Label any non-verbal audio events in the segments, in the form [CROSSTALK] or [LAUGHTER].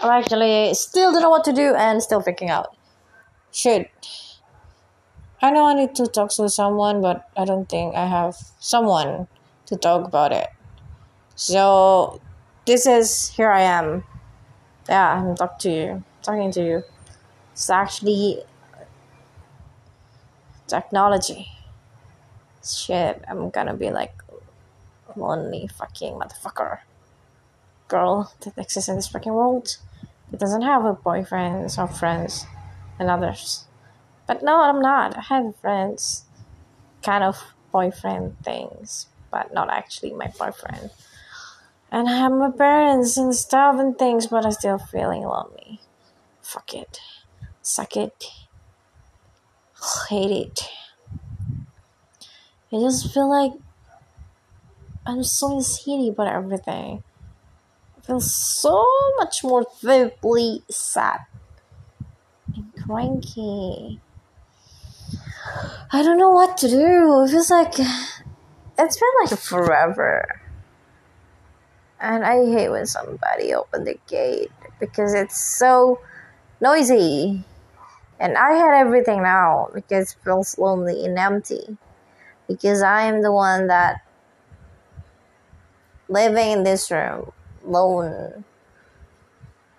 I'm actually still don't know what to do and still figuring out. Should I know I need to talk to someone, but I don't think I have someone to talk about it. So this is here I am. Yeah, I'm talking to you, talking to you. It's actually technology. Shit, I'm gonna be like lonely fucking motherfucker girl that exists in this fucking world. that doesn't have a boyfriend or friends and others. But no, I'm not. I have friends, kind of boyfriend things, but not actually my boyfriend. And I have my parents and stuff and things, but I'm still feeling lonely. Fuck it. Suck it. [SIGHS] Hate it. I just feel like I'm so insane about everything. Feel so much more vividly sad and cranky. I don't know what to do. It feels like it's been like forever. And I hate when somebody open the gate because it's so noisy. And I had everything now because it feels lonely and empty. Because I am the one that living in this room alone.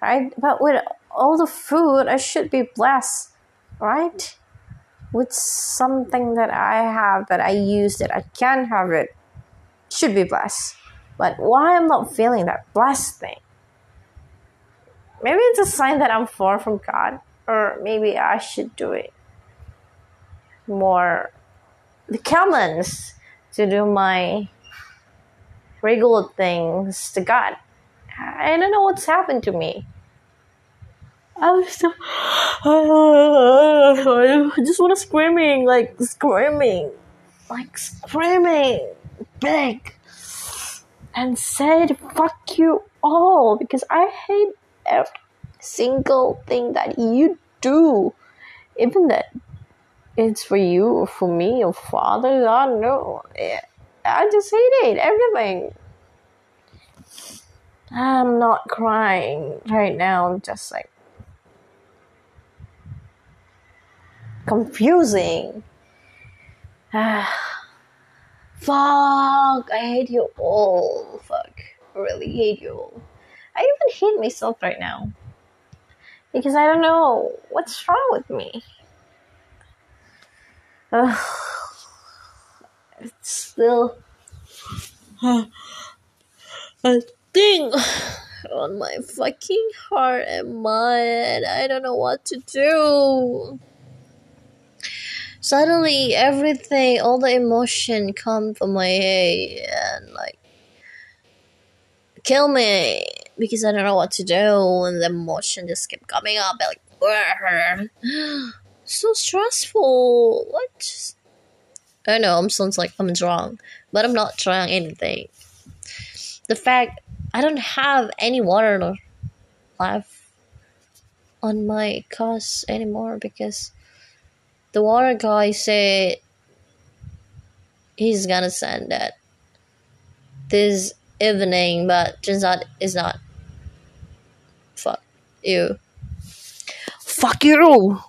Right? But with all the food I should be blessed, right? with something that I have that I use that I can have it should be blessed. But why I'm not feeling that blessed thing? Maybe it's a sign that I'm far from God, or maybe I should do it more the commons to do my regular things to God. I don't know what's happened to me. I was so, [SIGHS] I just want to screaming, like screaming, like screaming, big, and said "fuck you all" because I hate every single thing that you do, even that it's for you or for me or father. I don't know. I just hate it. Everything. I'm not crying right now. I'm just like confusing. [SIGHS] Fuck, I hate you all. Fuck, I really hate you all. I even hate myself right now. Because I don't know what's wrong with me. Uh, [SIGHS] it's still [SIGHS] thing [SIGHS] on my fucking heart and mind. I don't know what to do suddenly everything, all the emotion come from my head and like kill me because I don't know what to do and the emotion just kept coming up like [GASPS] so stressful. What? I know I'm sounds like I'm drunk, but I'm not trying anything. The fact I don't have any water left on my cars anymore because the water guy said he's gonna send it this evening, but turns out it's not. Fuck you. Fuck you.